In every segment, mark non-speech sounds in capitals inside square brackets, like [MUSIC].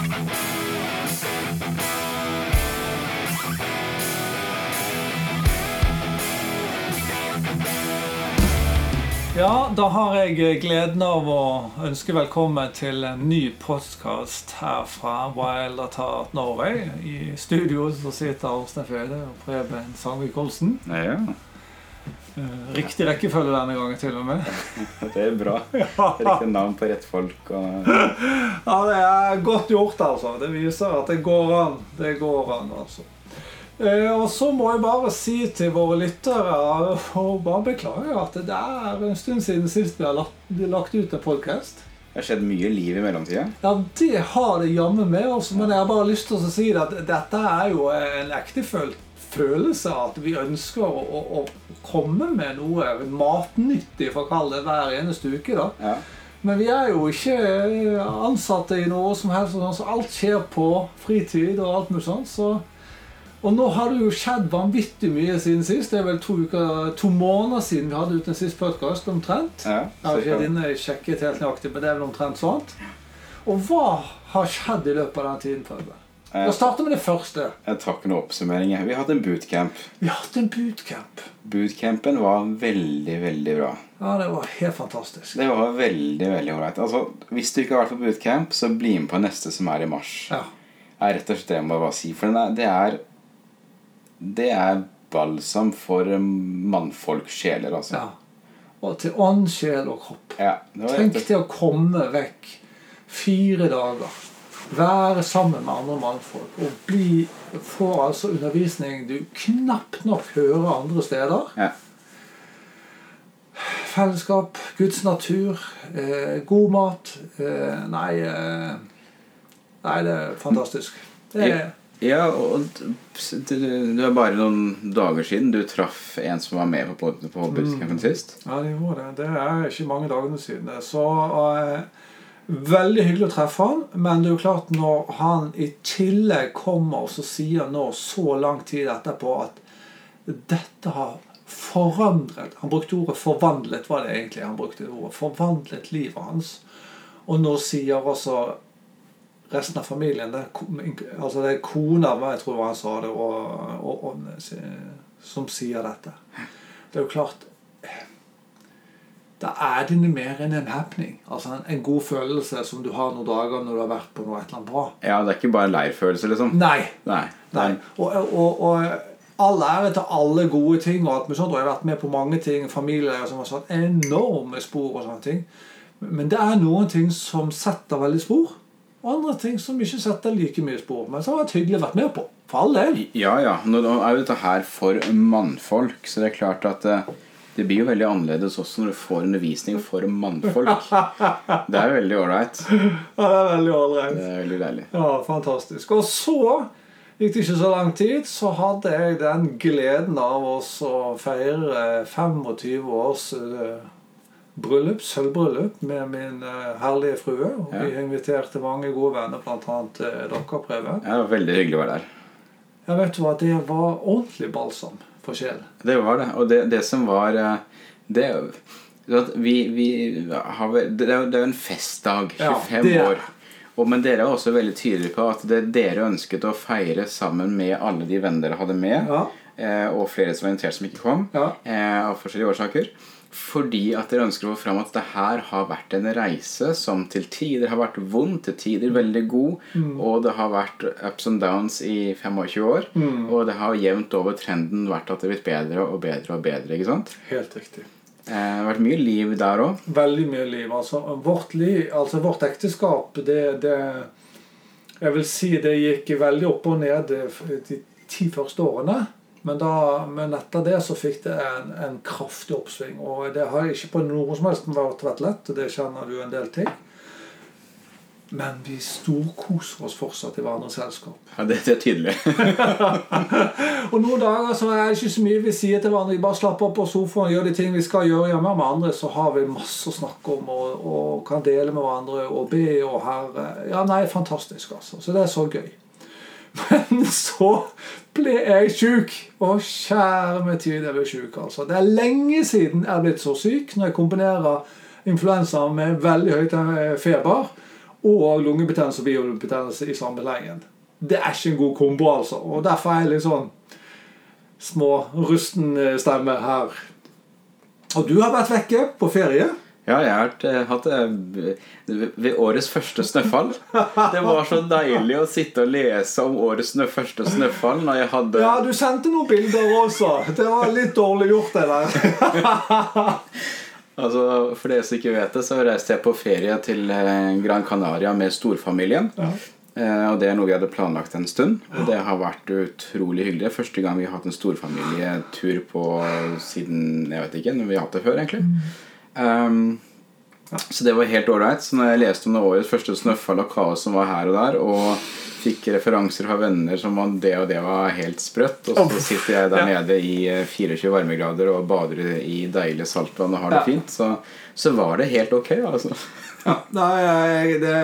Ja, da har jeg gleden av å ønske velkommen til en ny podkast her fra Wild Atart Norway. I studio så sitter Arnstein Føde og Preben Sangvik Olsen. Ja, Eh, Riktig rekkefølge denne gangen, til og med. [LAUGHS] det er bra. Riktig navn på rett folk. Og... [LAUGHS] Ja, det er godt gjort, altså. Det viser at det går an. Det går an, altså. Eh, Og så må jeg bare si til våre lyttere og bare beklage at det er en stund siden sist vi har lagt, lagt ut en podkast. Det har skjedd mye liv i mellomtida. Ja, det har det jammen med. Også, men jeg har bare lyst til å si at dette er jo en ektefølt følelse av at vi ønsker å, å, å komme med noe matnyttig, for å kalle det, hver eneste uke. da. Ja. Men vi er jo ikke ansatte i noe som helst, sånn, så alt skjer på fritid og alt mulig sånt. Så, og nå har det jo skjedd vanvittig mye siden sist. Det er vel to, uker, to måneder siden vi hadde ut en siste podkast, omtrent. Ja, Jeg har ikke sjekket helt nøyaktig, men det er vel omtrent sånt. Og hva har skjedd i løpet av den tiden? Prøve? La starter vi med det første. Jeg tar ikke noe oppsummering. Vi hadde en bootcamp. Vi hadde en bootcamp. Bootcampen var veldig, veldig bra. Ja, det var helt fantastisk. Det var veldig, veldig ålreit. Altså, hvis du ikke har vært på bootcamp, så bli med på neste som er i mars. Ja. er rett og slett det jeg må bare si. For den er, det er Det er balsam for mannfolksjeler, altså. ja. Og til ånd, sjel og kropp. Ja, Tenk til å komme vekk fire dager. Være sammen med andre mannfolk og bli, få altså undervisning du knapt nok hører andre steder. Ja. Fellesskap, Guds natur, eh, god mat. Eh, nei eh, Nei, det er fantastisk. Det er, Ja, og det, er bare noen dager siden du traff en som var med på, på, på bootcampen sist. ja, det gjorde det. Det er ikke mange dagene siden. Så eh, Veldig hyggelig å treffe han, men det er jo klart når han i tillegg kommer og så sier nå så lang tid etterpå at dette har forandret Han brukte ordet 'forvandlet', var det egentlig han brukte ordet. Forvandlet livet hans. Og nå sier også resten av familien det altså det er kona jeg tror han sa det, og, og, og, som sier dette. Det er jo klart Da er det mer enn en happening. Altså en, en god følelse som du har noen dager når du har vært på noe et eller annet bra. Ja, det er ikke bare en leirfølelse, liksom. Nei. Nei. Nei. Og, og, og all ære til alle gode ting. og alt med sånt, og Jeg har vært med på mange ting, familier som har satt enorme spor. og sånne ting. Men det er noen ting som setter veldig spor, og andre ting som ikke setter like mye spor. Men som har vært hyggelig å være med på. For all del. Ja, ja. Nå nå er jo dette her for mannfolk, så det er klart at eh, det blir jo veldig annerledes også når du får undervisning for mannfolk. Det er jo veldig ålreit. [LAUGHS] Ja, det er veldig ålreit. Det er veldig deilig. Ja, fantastisk. Og så gikk det ikke så lang tid, så hadde jeg den gleden av å feire 25 års eh, bryllup, sølvbryllup, med min eh, herlige frue. Og Ja. vi inviterte mange gode venner, bl.a. dere, Preben. Ja, det var veldig hyggelig å være der. Jeg vet du hva, det var ordentlig balsam for sjelen. Det var det. Og det, det som var eh, Det vi, vi har Det er jo en festdag. 25 Ja, år. Og, men dere er også veldig tydelige på at det dere ønsket å feire sammen med alle de venner dere hadde med, Ja. eh, og flere som var invitert som ikke kom, Ja. eh, av forskjellige årsaker. Fordi at dere ønsker å få fram at det her har vært en reise som til tider har vært vond, til tider veldig god, Mm. og det har vært ups and downs i 25 år. Mm. Og det har jevnt over trenden vært at det har blitt bedre og bedre og bedre. ikke sant? Helt riktig. Eh, det har vært mye liv der òg. Veldig mye liv. Altså, vårt, liv, altså, vårt ekteskap, det, det Jeg vil si det gikk veldig opp og ned de ti første årene. Men, da, men etter det så fikk det en, en kraftig oppsving. Og det har ikke på noe som helst vært, lett, og det kjenner du en del til. Men vi storkoser oss fortsatt i hverandres selskap. Ja, det, det er tydelig. [LAUGHS] Og noen dager så er det ikke så mye vi sier til hverandre. Vi bare slapper opp på sofaen og gjør de ting vi skal gjøre hjemme. Med andre så har vi masse å snakke om og, og kan dele med hverandre og be og herre. Ja, nei, fantastisk, altså. Så det er så gøy. Men så ble jeg sjuk. Å, kjære min tid, jeg ble sjuk, altså. Det er lenge siden jeg er blitt så syk når jeg kombinerer influensa med veldig høyt eh, feber. og lungebetennelse og biolungebetennelse i samme slengen. Det er ikke en god kombo, altså. Og derfor er jeg litt sånn små rusten eh, stemme her. Og du har vært vekke på ferie. Ja, jeg har eh, hatt det ved årets første snøfall. Det var så deilig å sitte og lese om årets første snøfall når jeg hadde Ja, du sendte noen bilder også. Det var litt dårlig gjort, det der. [LAUGHS] Altså, For dere som ikke vet det, så reiste jeg på ferie til eh, Gran Canaria med storfamilien. Ja. Eh, og det er noe vi hadde planlagt en stund. Og det har vært utrolig hyggelig. Første gang vi har hatt en storfamilietur på siden Jeg vet ikke når vi har hatt det før, egentlig. Um, så det var helt ålreit. Så når jeg leste om det årets første snøfall og kaos som var her og der, og fikk referanser fra venner som om det og det var helt sprøtt, og så sitter jeg der nede i eh, 24 varmegrader og bader i deilig saltvann og har det fint, så, så var det helt ok, altså. Ja, nei, det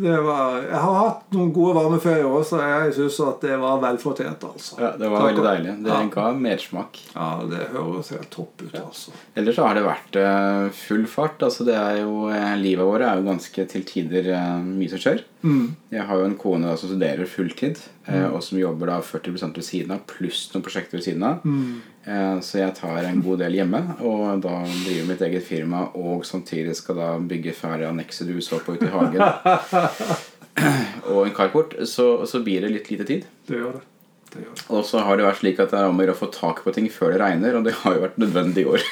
var, Jeg har hatt noen gode varmeferier år, så jeg syns at det var velfortjent. altså. Ja, det var Takk. veldig deilig. Det Ja. ga mersmak. Ja, det høres helt topp ut, altså. Ellers så har det vært eh, full fart. Altså det er jo, eh, Livet vårt er jo ganske til tider eh, mye som skjer. Mm. Jeg har jo en kone da, som studerer fulltid, mm. og som jobber da 40 ved siden av, pluss noen prosjekter ved siden av. Mm. Eh, så jeg tar en god del hjemme, og da driver mitt eget firma, og samtidig skal da bygge ferdig annekset du så på ute i hagen. [LAUGHS] og en carport. Så, så blir det litt lite tid. Det gjør det. det, gjør det. Og så har det vært slik at det er om å gjøre å få tak på ting før det regner, og det har jo vært nødvendig i år.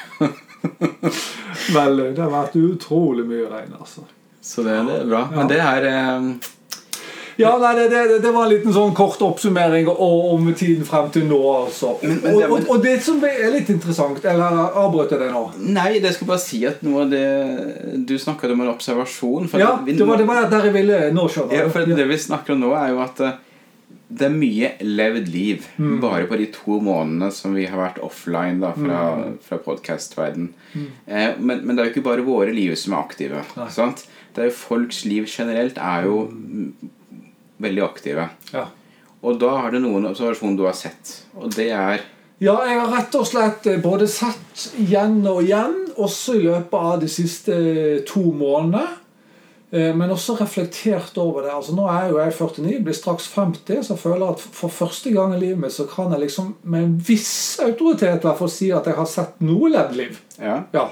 [LAUGHS] Vel, det har vært utrolig mye regn, altså. Så det, det er bra. Men det er eh, Ja, nei, det, det, det var en liten sånn kort oppsummering om tiden frem til nå. altså. Men- men og, og, og det som er litt interessant Eller avbrøt jeg deg nå? Nei, det skal bare si at noe av det Du snakket om en observasjon. Ja, vi, det var, det var der jeg ville nå, skjønner ja, for det vi snakker om nå, er jo at eh, det er mye levd liv Mm. bare på de to månedene som vi har vært offline da, fra, Mm. fra podkast-verden. Eh, men, men det er jo ikke bare våre liv som er aktive. Det er jo Folks liv generelt er jo mm, veldig aktive. Ja. Og da har du noen observasjoner du har sett. Og det er Ja, jeg har rett og slett eh, både sett igjen og igjen, også i løpet av de siste to månedene. eh, Men også reflektert over det. Altså Nå er jo jeg 49, blir straks 50, så jeg føler at for første gang i livet mitt så kan jeg liksom med en viss autoritet i hvert fall si at jeg har sett noe levd liv. Ja. Ja.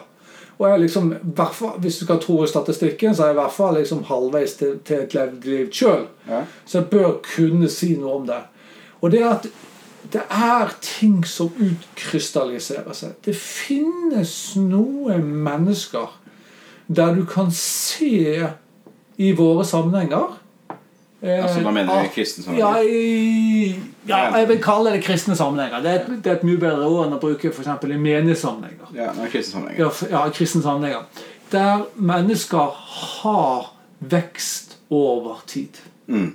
Og jeg liksom, fall, Hvis du skal tro statistikken, så er jeg i hvert fall liksom halvveis til, til et levd liv sjøl. ja. Så jeg bør kunne si noe om det. Og det er at det er ting som utkrystalliserer seg. Det finnes noen mennesker der du kan se i våre sammenhenger Altså, da mener du Ja, sammenheng? i, ja, jeg vil kalle det kristne sammenhenger. Det er, et- det er et mye bedre ord enn å bruke eksempel i menighetssammenhenger. Ja, det er sammenheng. Ja, kristne sammenhenger. Der mennesker har vekst over tid. Mm.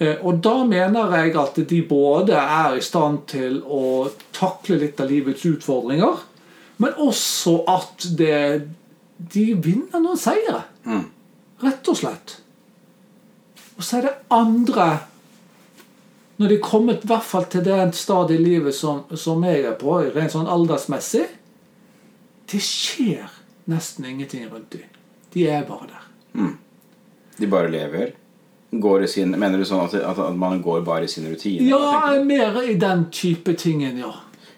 Eh, Og da mener jeg at de både er i stand til å takle litt av livets utfordringer, men også at det, de vinner noen seire. Mm. Rett og slett. Og så er det andre Når de er kommet i hvert fall til det stadiet i livet som, som jeg er på, rent sånn aldersmessig Det skjer nesten ingenting rundt dem. De er bare der. De bare lever. Går i sin, mener du sånn at, at, man går bare i sin rutine? Ja, mer i den type tingen, ja.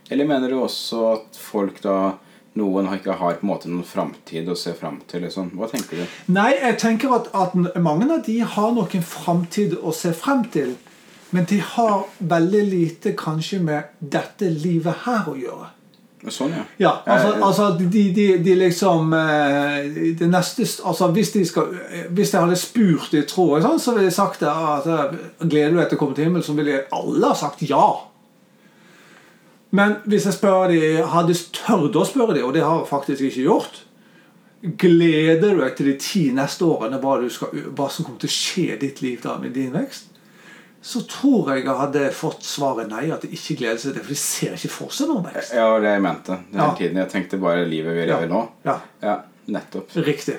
Eller mener du også at folk da Noen har ikke har på en måte noen framtid å se fram til? Liksom. Hva tenker du? Nei, jeg tenker at, at mange av de har nok en framtid å se frem til. Men de har veldig lite kanskje med dette livet her å gjøre. Sånn, ja. Ja, altså, altså de, de, de liksom eh, det neste, altså hvis, de skal, hvis jeg hadde spurt i tråd sånn, så ville jeg sagt at eh, gleder du deg til å komme til himmelen, så ville alle ha sagt ja. Men hvis jeg spør de, hadde tørt å spørre de, og det har jeg faktisk ikke gjort Gleder du deg til de ti neste årene hva, skal, hva som kommer til å skje i ditt liv da med din vekst? Så tror jeg jeg hadde fått svaret nei, at de ikke gleder seg til det. For de ser ikke for seg noen vekst. Ja, det jeg mente den Ja. tiden. Jeg tenkte bare livet vi lever nå. Ja. Ja, nettopp. Riktig.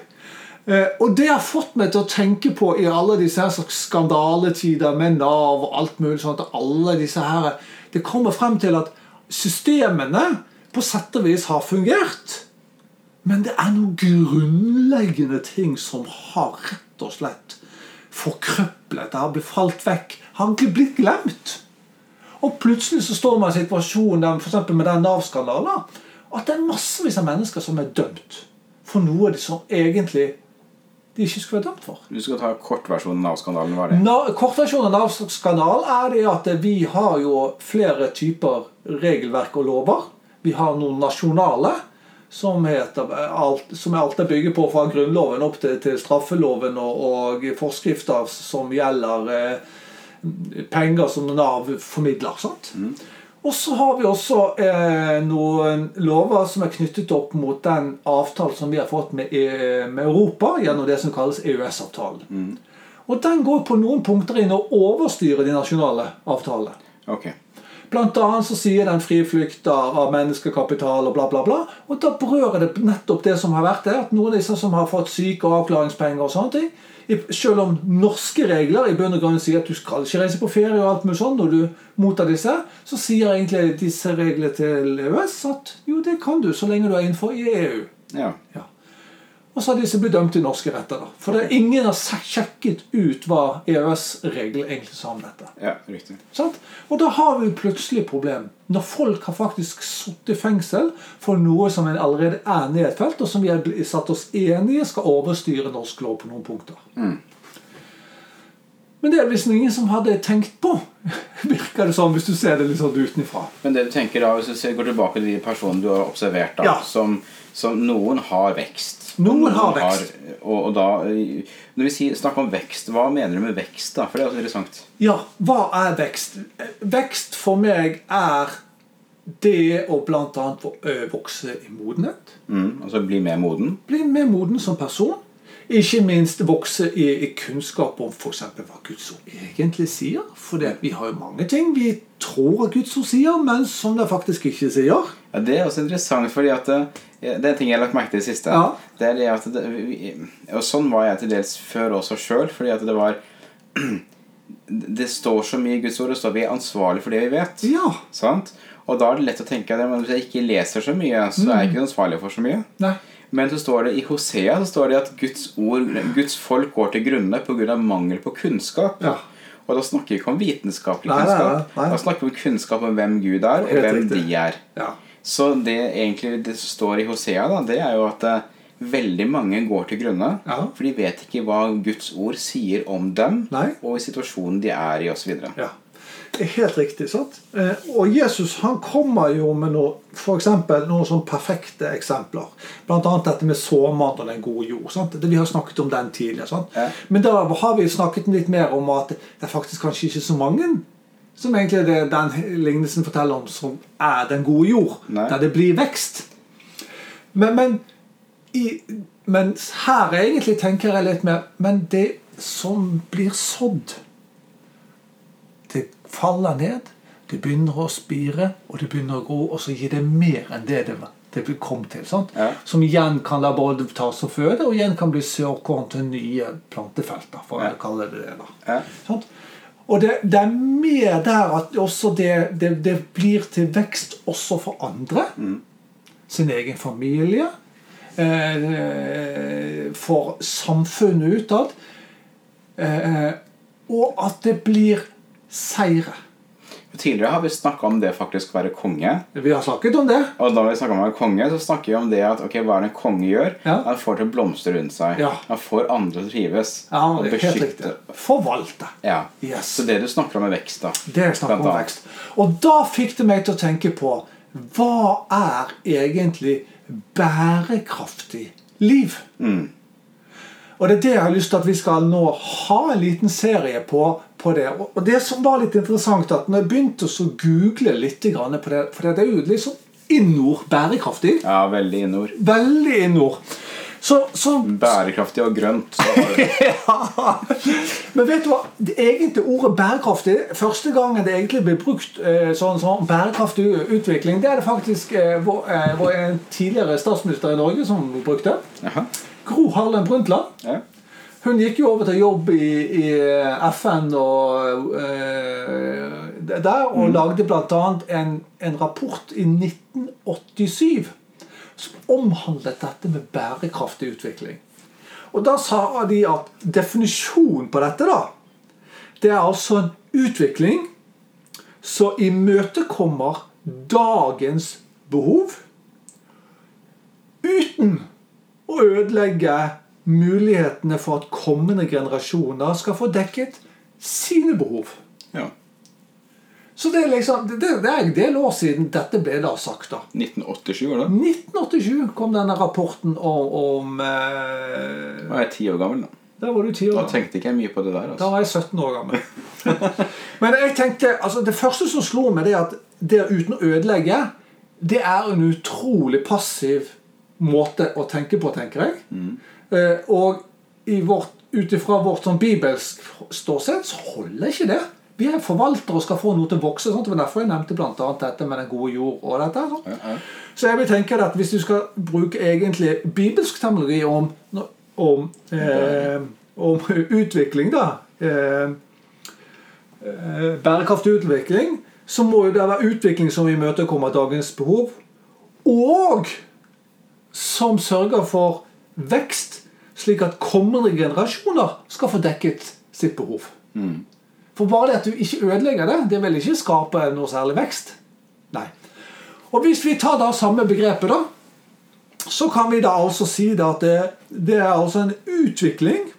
Eh, og det har fått meg til å tenke på i alle disse her skandaletider med Nav og alt mulig sånt, alle disse her, Det kommer frem til at systemene på sett og vis har fungert. Men det er noen grunnleggende ting som har rett og slett forkrøplet. Har blitt falt vekk. Har ikke blitt glemt. Og plutselig så står man i en situasjon der, for med den Nav-skandalen at det er massevis av mennesker som er dømt for noe de som egentlig de ikke skulle vært dømt for. Du skal ta kortversjonen av skandalen, var det? Na, kortversjonen av Nav-skandalen er det at vi har jo flere typer regelverk og lover. Vi har noen nasjonale, som, heter, alt, som alt er bygget på fra Grunnloven opp til, til straffeloven og, og, forskrifter som gjelder eh, penger som Nav formidler. sant? Mm. Og så har vi også eh, noen lover som er knyttet opp mot den avtalen som vi har fått med, eh, med Europa gjennom det som kalles EØS-avtalen. Mm. Og den går på noen punkter inn og overstyrer de nasjonale avtalene. Ok. Blant annet så sier den frie flykter av menneskekapital og bla, bla, bla. Og da berører det nettopp det som har vært det. At noen av disse som har fått syke og avklaringspenger og sånne ting, selv om norske regler i bunn og grunn sier at du skal ikke reise på ferie og alt mulig sånn når du mottar disse, så sier egentlig disse reglene til EØS at jo, det kan du så lenge du er innenfor i EU. Ja. Ja. Og så har disse blitt dømt i norske retter. da. For det er ingen har sjekket ut hva EØS-reglene egentlig sa om dette. ja, riktig. Sant? Og da har vi plutselig problem. Når folk har faktisk sittet i fengsel for noe som allerede er nedfelt, og som vi har satt oss enige skal overstyre norsk lov på noen punkter. Men det er det liksom ingen som hadde tenkt på, [LAUGHS] virker det som, hvis du ser det litt sånn utenfra. Men det du tenker da, hvis du går tilbake til de personene du har observert, da, Ja. som, som noen har vekst. Noen noen har vekst. og, og da, når vi sier, snakker om vekst, hva mener du med vekst? da? For det er også interessant. Ja, hva er vekst? Vekst for meg er det å bl.a. vokse i modenhet. Mm, altså bli mer moden. Bli mer moden som person. Ikke minst vokse i, i kunnskap om f.eks. hva Guds ord egentlig sier. For det, vi har jo mange ting vi tror at Guds ord sier, men som det faktisk ikke sier. Ja, Det er også interessant, fordi at det, er en ting jeg har lagt merke til i det siste. Ja. Det er det at det, og Sånn var jeg til dels før også sjøl. Fordi at det var [CLEARS THROAT] Det står så mye i Guds ord, og så er vi ansvarlig for det vi vet. Ja. Sant? Og da er det lett å tenke at hvis jeg ikke leser så mye, så er jeg ikke ansvarlig for så mye. Nei. Men så står det i Hosea så står det at Guds, ord, Guds folk går til grunne pga. mangel på kunnskap. Ja. Og da snakker vi ikke om vitenskapelig Nei, nei, nei. Da snakker vi om kunnskap om hvem Gud er, og Helt hvem riktig. de er. Ja. Så det egentlig det står i Hosea, da, det er jo at eh, veldig mange går til grunne. Ja. For de vet ikke hva Guds ord sier om dem, Nei. og i situasjonen de er i, osv. Ja. Helt riktig. sant? Eh, Og Jesus han kommer jo med noe, for eksempel, noen sånn perfekte eksempler. Annet dette med såmannen og den gode jord. sant? Det, vi har snakket om den tidligere. sant? Ja. Men da har vi snakket litt mer om at det er faktisk kanskje ikke så mange som egentlig det, den lignelsen forteller om, som er den gode jord. Nei. Der det blir vekst. Men, men, i, mens her egentlig tenker jeg litt mer Men det som blir sådd det faller ned, det begynner å spire, og det begynner å gro, og så gir det mer enn det det, det kom til. Ja. Som igjen kan la både ta som føde, og igjen kan bli såkorn til nye plantefelter. for Ja. å kalle det det da. Ja. Og det, det er mer der at også det, det, det blir til vekst også for andre. Sin egen familie. Eh, for samfunnet utad. Eh, og at det blir seire. Tidligere har vi snakka om det faktisk å være konge. Vi har snakket om det. Og da vi snakker om å være konge, så snakker vi om det at ok, hva er det en konge gjør? Ja. Han får til å blomstre rundt seg. Ja. Han får andre til å trives. Ja, og er helt riktig. Forvalte. Ja. Yes. Så det du snakker om er vekst, da. Det jeg snakker om Blant vekst. Og da fikk det meg til å tenke på hva er egentlig bærekraftig liv? Mm. Og det er det jeg har lyst til at vi skal nå ha en liten serie på, på det. Og det som var litt interessant, at når jeg begynte å google litt på det For det er jo sånn innord bærekraftig. Ja, veldig innord. Veldig innord. Så, så Bærekraftig og grønt. Så [LAUGHS] ja. Men vet du hva? Det egentlig ordet bærekraftig Første gangen det egentlig ble brukt eh, sånn, sånn bærekraftig utvikling, det er det faktisk eh, vår, eh, vår tidligere statsminister i Norge som brukte. Jaha. Gro Harlem Brundtland. Ja. Hun gikk jo over til jobb i, i FN og eh, der, og lagde bl.a. En, en rapport i 1987 som omhandlet dette med bærekraftig utvikling. Og da sa de at definisjonen på dette, da, det er altså en utvikling som imøtekommer dagens behov uten å ødelegge mulighetene for at kommende generasjoner skal få dekket sine behov. Ja. Så det er liksom, det, det er en del år siden dette ble da sagt. da. 1987, var det? 1987 kom denne rapporten om, om eh, Da var jeg ti år gammel. Da Da var du ti år Da tenkte ikke jeg mye på det der. Da altså. var jeg 17 år gammel. [LAUGHS] Men jeg tenkte, altså det første som slo meg, det er at det uten å ødelegge, det er en utrolig passiv måte å tenke på, tenker jeg. Eh, og ut ifra vårt sånn bibelsk ståsted så holder ikke det. Vi er forvaltere og skal få noe til å vokse. Sånt. Det var derfor jeg nevnte annet dette med den gode jord. og dette. Ja. Så jeg vil tenke at hvis du skal bruke egentlig bibelsk terminologi om, om, eh, om utvikling, da eh, eh, Bærekraftig utvikling, så må jo det være utvikling som imøtekommer dagens behov, og som sørger for vekst, slik at kommende generasjoner skal få dekket sitt behov. For bare det at du ikke ødelegger det, det vil ikke skape noe særlig vekst. Nei. Og hvis vi tar da samme begrepet, da, så kan vi da altså si at det, det er altså en utvikling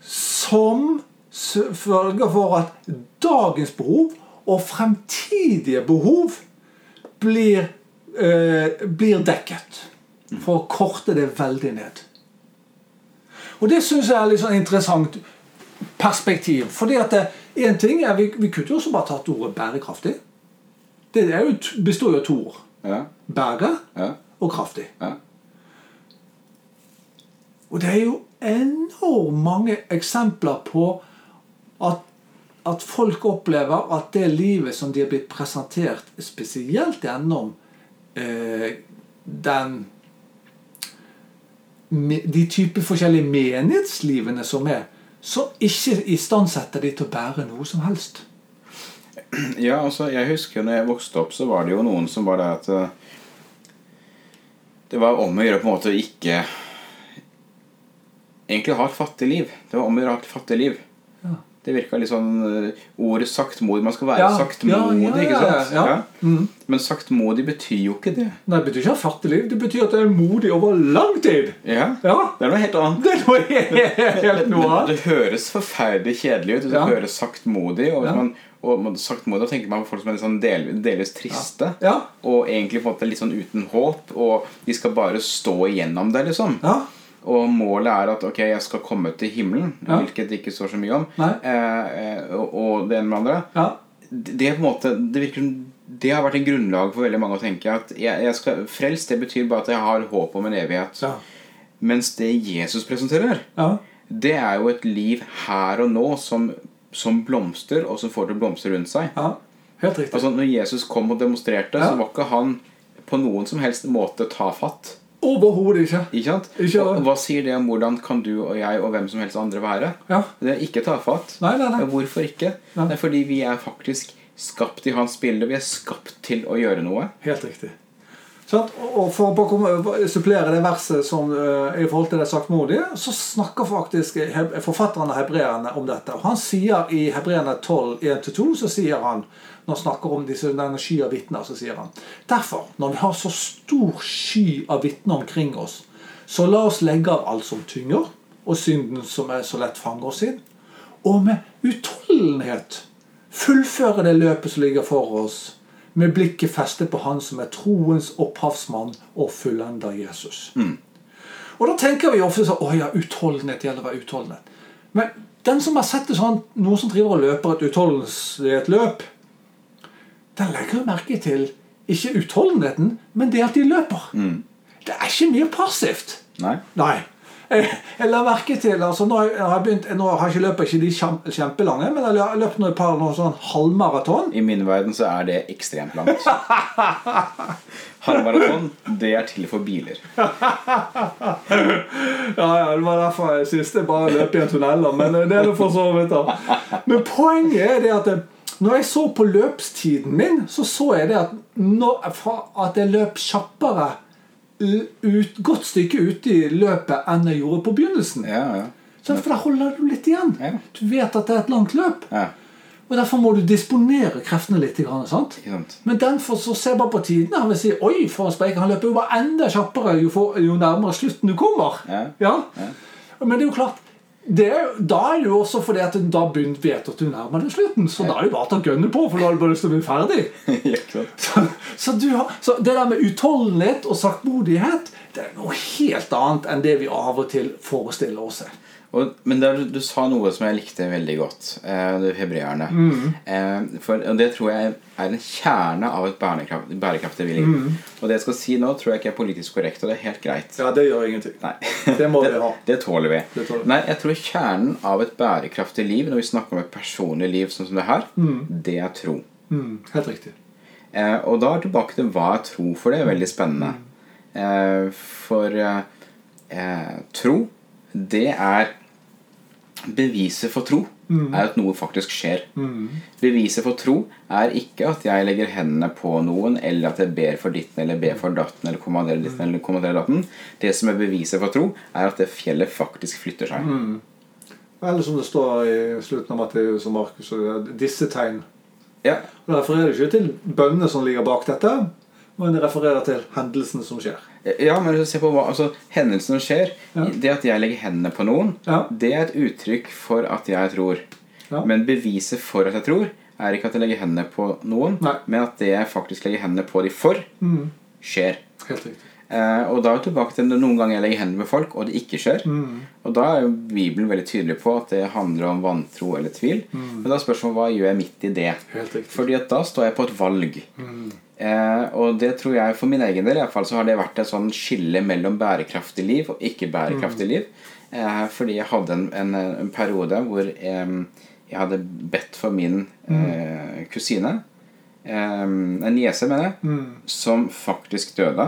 som sørger for at dagens behov og fremtidige behov blir, eh, blir dekket. For å korte det veldig ned. Og det syns jeg er litt sånn interessant perspektiv. Fordi at én ting er Vi, vi kunne jo også bare tatt ordet bærekraftig. Det er jo, består jo av to ord. Ja, Bære ja, og kraftig. ja. Og det er jo enormt mange eksempler på at, at folk opplever at det livet som de er blitt presentert, spesielt gjennom eh, den de type forskjellige menighetslivene som er, som ikke istandsetter de til å bære noe som helst. [CLEARS THROAT] Ja, altså, jeg husker når jeg vokste opp, så var det jo noen som var der at eh, Det var om å gjøre på en måte å ikke Egentlig ha et fattig liv. Det var om å gjøre å ha et fattig liv. Det virka litt sånn eh, Ordet saktmodig Man skal være Ja, saktmodig, ja, ja, ikke ja, sant? ja. Mm. Men saktmodig betyr jo ikke det. Nei, Det betyr ikke ha fattig liv, det betyr at det er modig over lang tid. Ja, Ja, Det er noe helt annet. Det er noe helt noe Men annet. det høres forferdelig kjedelig ut. Det høres saktmodig Og hvis man, og saktmodig, tenker man på folk som er litt sånn del, delvis triste. Ja, Og egentlig på en måte litt sånn uten håp. Og de skal bare stå igjennom det, liksom. ja, Og målet er at ok, jeg skal komme til himmelen, Ja. hvilket det ikke står så mye om. Eh, eh, og, og det ene med andre. ja. Det, det på en måte Det virker som det har vært en grunnlag for veldig mange å tenke at jeg, jeg skal, frelst det betyr bare at jeg har håp om en evighet. ja. Mens det Jesus presenterer, ja. det er jo et liv her og nå som, som blomster, og som får til å blomstre rundt seg. ja. Helt riktig. Altså Når Jesus kom og demonstrerte, så var ikke han på noen som helst måte ta fatt. Overhodet ikke. Ikke sant? Ikke og hva sier det om hvordan kan du og jeg og hvem som helst andre være? Ja. Det er ikke tafatt. Nei, nei, nei. Hvorfor ikke? Nei. Det er fordi vi er faktisk skapt i hans bilde. Vi er skapt til å gjøre noe. Helt riktig. Og for å supplere det verset som eh, i forhold til det saktmodige, så snakker faktisk forfatteren av hebreerne om dette. Og Han sier i Hebreerne 12, 1-2, så sier han når han snakker om disse, denne sky av vitner, så sier han Derfor, når vi har så stor sky av vitner omkring oss, så la oss legge av alt som tynger, og synden som er så lett fanger oss inn, og med utholdenhet fullføre det løpet som ligger for oss, med blikket festet på Han som er troens opphavsmann og fullender Jesus. Og da tenker vi ofte sånn Å ja, utholdenhet gjelder å være utholdenhet. Men den som har sett det sånn, noen som driver og løper et utholdenhetsløp, den legger jo merke til ikke utholdenheten, men det at de løper. Det er ikke mye passivt. Nei? Nei. Jeg, la merke til altså Nå har jeg, begynt, nå har ikke løpet ikke de kjem- kjempelange, men jeg har løpt et par noen sånn halvmaraton. I min verden så er det ekstremt langt. [LAUGHS] Halvmaraton, det er til for biler. Ja, ja, Det var derfor jeg syntes det bare løp i en tunnel. Men det er det for så vidt da. Men poenget er det at det, når jeg så på løpstiden min, så så jeg det at, når, at jeg løp kjappere ut, godt stykke ute i løpet enn jeg gjorde på begynnelsen. Ja, ja. Så for da holder du litt igjen. Ja. Du vet at det er et langt løp. ja. Og derfor må du disponere kreftene litt. sant? Sant? Men den får så se bare på tiden. Han vil si Oi, for en spreik. Han løper jo bare enda kjappere jo, for, jo nærmere slutten du kommer. Ja. Ja? Ja. Men det er jo klart det Da er det jo også fordi at da begynner, vet at du nærmer deg slutten. Så da er det bare å ta gønne på, for da har du bare lyst til å bli ferdig. [LAUGHS] Ja. Så, så, du har, så det der med utholdenhet og saktmodighet det er noe helt annet enn det vi av og til forestiller oss. Og, men der, du sa noe som jeg likte veldig godt. Eh, hebreerne. hebreerne. Eh, for, og det tror jeg er en kjerne av et bærekraft, bærekraftig liv. Og det jeg skal si nå, tror jeg ikke er politisk korrekt, og det er helt greit. Ja, det gjør ingenting. Nei. [LAUGHS] Det må vi [LAUGHS] ha. Det tåler vi. Det tåler vi. Nei, jeg tror kjernen av et bærekraftig liv, når vi snakker om et personlig liv sånn som det her, det er tro. Mm, helt riktig. Eh, og da er tilbake til hva er tro, for det er veldig spennende. Eh, for eh, eh, tro, det er Beviset for tro er at noe faktisk skjer. Beviset for tro er ikke at jeg legger hendene på noen, eller at jeg ber for ditten eller ber for datten eller kommanderer ditten eller kommanderer datten. Det som er beviset for tro, er at det fjellet faktisk flytter seg. Eller som det står i slutten av Matteus og Markus, disse tegn. Ja, Og Det refererer ikke til bønnene som ligger bak dette, men det refererer til hendelsene som skjer. Ja, men se på hva altså, Hendelsen som skjer, Ja. det at jeg legger hendene på noen, Ja. det er et uttrykk for at jeg tror. Ja. Men beviset for at jeg tror, er ikke at jeg legger hendene på noen, Nei. men at det jeg faktisk legger hendene på de for, Mm, skjer. helt riktig. Eh, og da er vi tilbake til noen ganger jeg legger hendene på folk, og det ikke skjer. Mm. Og da er jo Bibelen veldig tydelig på at det handler om vantro eller tvil. Men da er spørsmålet hva gjør jeg midt i det? Helt riktig. Fordi at da står jeg på et valg. Mm. Eh, og det tror jeg for min egen del i hvert fall, så har det vært et sånn skille mellom bærekraftig liv og ikke bærekraftig liv. Eh, fordi jeg hadde en, en, en periode hvor eh, jeg hadde bedt for min eh, kusine. En niese, mener jeg. Mm. Som faktisk døde.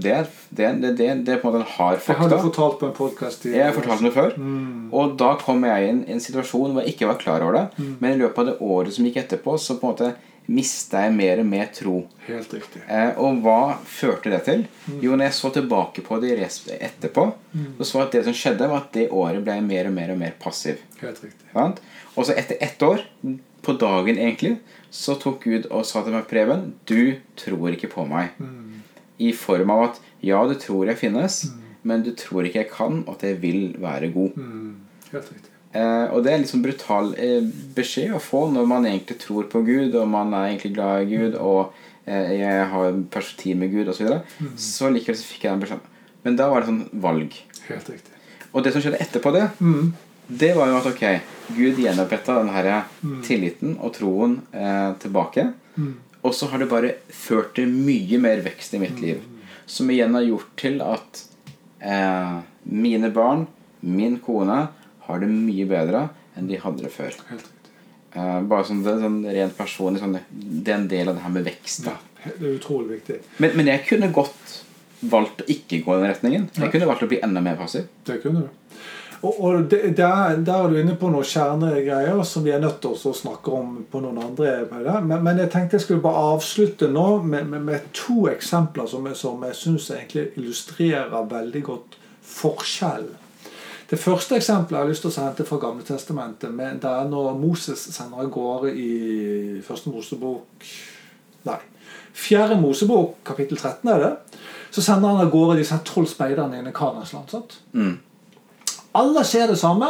Det, er, det, det, det, det er på en måte en hard fakta. Det har du fortalt på en podkast Jeg har fortalt det før. Mm. Og da kom jeg inn i en situasjon hvor jeg ikke var klar over det. Men i løpet av det året som gikk etterpå, så på en måte mista jeg mer og mer tro. Helt riktig. Eh, og hva førte det til? Jo, når jeg så tilbake på det etterpå, etterpå, så så at det som skjedde, var at det året ble jeg mer og mer og mer passiv. Helt riktig. Og så etter ett år, på dagen egentlig, så tok Gud og sa til meg, Preben, du tror ikke på meg. I form av at ja, du tror jeg finnes, men du tror ikke jeg kan, og at jeg vil være god. Mm. Helt riktig. Eh, og det er litt sånn brutal eh, beskjed å få når man egentlig tror på Gud, og man er egentlig glad i Gud, og eh, jeg har perspektiv med Gud, osv. Så, videre. så likevel så fikk jeg den beskjeden. Men da var det sånn valg. Helt riktig. Og det som skjedde etterpå det, Mm. det var jo at ok, Gud gjenoppretta den her tilliten og troen eh, tilbake. Mm. Og så har det bare ført til mye mer vekst i mitt liv. Som igjen har gjort til at eh, mine barn, min kone, har det mye bedre enn de hadde det før. Eh, bare sånn, det, sånn rent personlig sånn, Det er en del av det her med vekst. Ja, det er utrolig viktig. Men, men jeg kunne godt valgt å ikke gå i den retningen. Jeg kunne valgt å bli enda mer passiv. Det kunne du. Og, og det, der, der er du inne på noen kjernegreier som vi er nødt til å snakke om på noen andre. Men, men jeg tenkte jeg skulle bare avslutte nå med, med, med to eksempler som som jeg syns egentlig illustrerer veldig godt forskjellen. Det første eksempelet jeg har lyst til å hente fra Gamle Testamentet, men det er når Moses sender av gårde i første Mosebok Nei. Fjerde Mosebok, kapittel 13 er det. Så sender han av gårde disse tolv speiderne inn i Kanas land. sant? Mm. Alle ser det samme.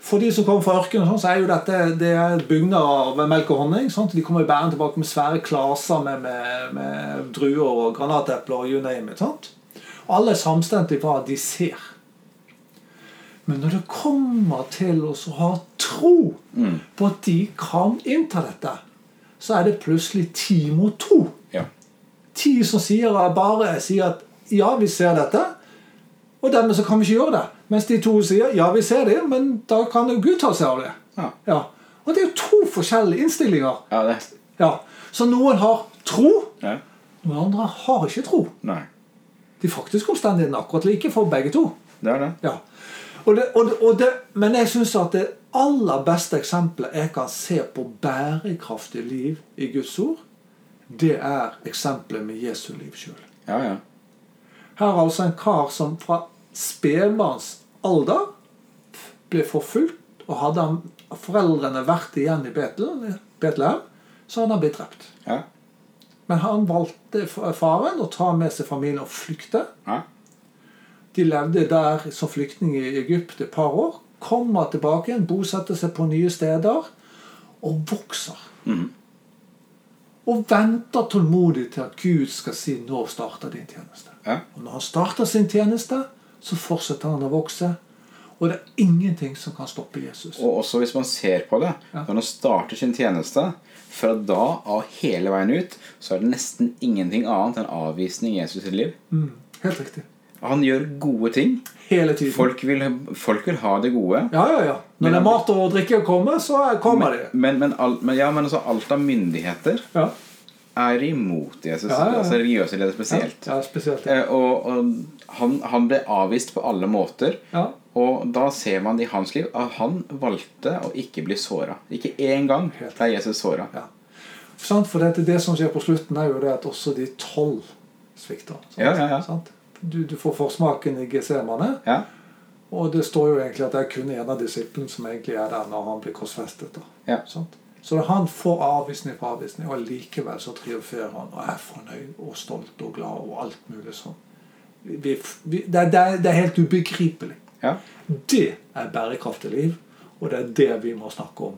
For de som kommer fra ørkenen, sånn, så er jo dette det er bygner av melk og honning. Sant? De kommer jo bærende tilbake med svære klaser med, med, med druer og granatepler og you name it. Sant? Alle er samstemte i hva de ser. Men når det kommer til å ha tro på at de kan innta dette, så er det plutselig ti mot to. Ja. Ti som sier bare sier at ja, vi ser dette, og dermed så kan vi ikke gjøre det. Mens de to sier ja, vi ser det, men da kan jo Gud ta seg av det. Ja. Ja. Og det er jo to forskjellige innstillinger. ja, det Ja. Så noen har tro, ja. noen andre har ikke tro. Nei. De faktiske omstendighetene er akkurat like for begge to. Det er det. Ja. Og det, og det, og det, men jeg syns at det aller beste eksempelet jeg kan se på bærekraftig liv i Guds ord, det er eksempelet med Jesu liv sjøl. Ja, ja. Her er altså en kar som fra spedbarns alder ble forfulgt, og hadde han, foreldrene vært igjen i Betlehem, så hadde han blitt drept. Ja. Men han valgte faren å ta med seg familien og flykte. ja. De levde der som flyktninger i Egypt et par år. Kommer tilbake igjen, bosetter seg på nye steder og vokser. Mm. Og venter tålmodig til at Gud skal si 'nå starter din tjeneste'. Ja. Og når han starter sin tjeneste, så fortsetter han å vokse. Og det er ingenting som kan stoppe Jesus. Og også hvis man ser på det, Ja. når han starter sin tjeneste, fra da av hele veien ut, så er det nesten ingenting annet enn avvisning i Jesus sitt liv. Mm, helt riktig. Han gjør gode ting. Hele tiden. Folk vil, folk vil ha det gode. Ja, ja, ja. Når det er mat og drikke å komme, så kommer de. Men, men, al, men, ja, men altså, alt av myndigheter Ja, er imot Jesus. Ja, ja. Altså religiøse ledere spesielt. Ja, spesielt. Eh, og og han, han ble avvist på alle måter. Ja. Og da ser man i hans liv at han valgte å ikke bli såra. Ikke én gang ble Jesus såra. Ja. For det, det som skjer på slutten, er jo det at også de tolv svikter. sant? Ja, ja, ja. Sant? Du, du får forsmaken i Getsemane, Ja. og det står jo egentlig at det er kun en av disiplene som egentlig er der når han blir korsfestet. Ja. Så han får avvisning på avvisning, og likevel så triumferer han og er fornøyd og stolt og glad og alt mulig sånn. Vi, vi, det, det, det er helt ubegripelig. ja. Det er bærekraftig liv, og det er det vi må snakke om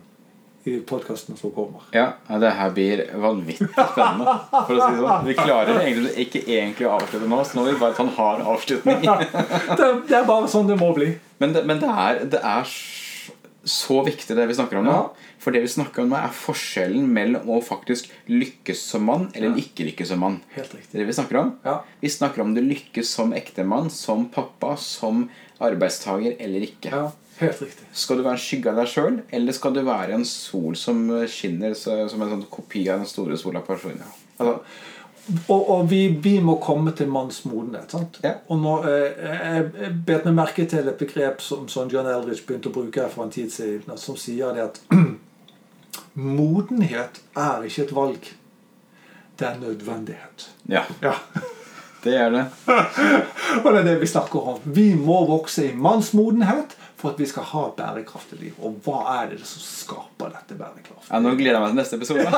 i podkasten som kommer. Ja, det her blir vanvittig spennende. For å si det sånn. Vi klarer egentlig ikke egentlig å avslutte nå, så nå vil vi bare ta en hard avslutning. [LAUGHS] Det, det er bare sånn det må bli. Men det, men det, er, det er så viktig det vi snakker om nå. Ja. For det vi snakker om nå, er forskjellen mellom å faktisk lykkes som mann eller Ja. ikke lykkes som mann. Helt riktig. det vi snakker om. Ja. Vi snakker om du lykkes som ektemann, som pappa, som arbeidstager eller ikke. ja, helt riktig. Skal du være en skygge av deg sjøl, eller skal du være en sol som skinner som en sånn kopi av den store sola på Arsonia? Altså, Og, og vi, vi må komme til manns modenhet. sant? Ja. Og nå, eh, Jeg jeg bet meg merke til et begrep som, som John Eldridge begynte å bruke her for en tid siden, som sier det at [CLEARS THROAT] modenhet er ikke et valg. Det er nødvendighet. ja, Ja. Det er det. [LAUGHS] Og det er det vi snakker om. Vi må vokse i mannsmodenhet for at vi skal ha bærekraftig liv. Og hva er det som skaper dette bærekraftig Ja, nå gleder jeg meg til neste episode. [LAUGHS]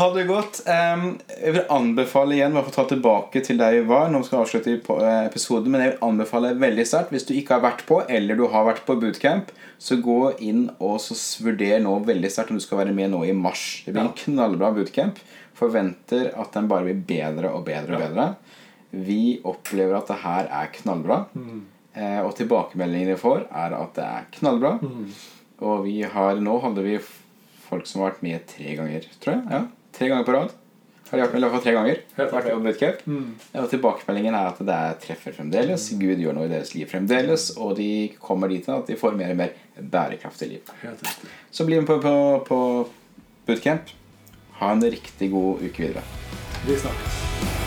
ha det godt. Jeg vil anbefale igjen bare for å ta tilbake til der vi var. Nå skal jeg avslutte eh, episoden, men jeg vil anbefale veldig sterkt hvis du ikke har vært på, eller du har vært på bootcamp, så gå inn og så vurder nå veldig sterkt om du skal være med nå i mars. Det blir en knallbra bootcamp. Forventer at den bare blir bedre og bedre og Ja. bedre. Vi opplever at det her er knallbra. Eh, og tilbakemeldingene vi får, er at det er knallbra. Og vi har, nå hadde vi folk som har vært med tre ganger, tror jeg. Ja, Tre ganger på rad. Har de vært med i hvert fall tre ganger. Helt Vært med bootcamp. Og tilbakemeldingen er at det er treffer fremdeles. Gud gjør noe i deres liv fremdeles. Og de kommer dit at de får mer og mer bærekraftig liv. Helt. Så bli med på, på, på bootcamp. Ha en riktig god uke videre. Vi snakkes.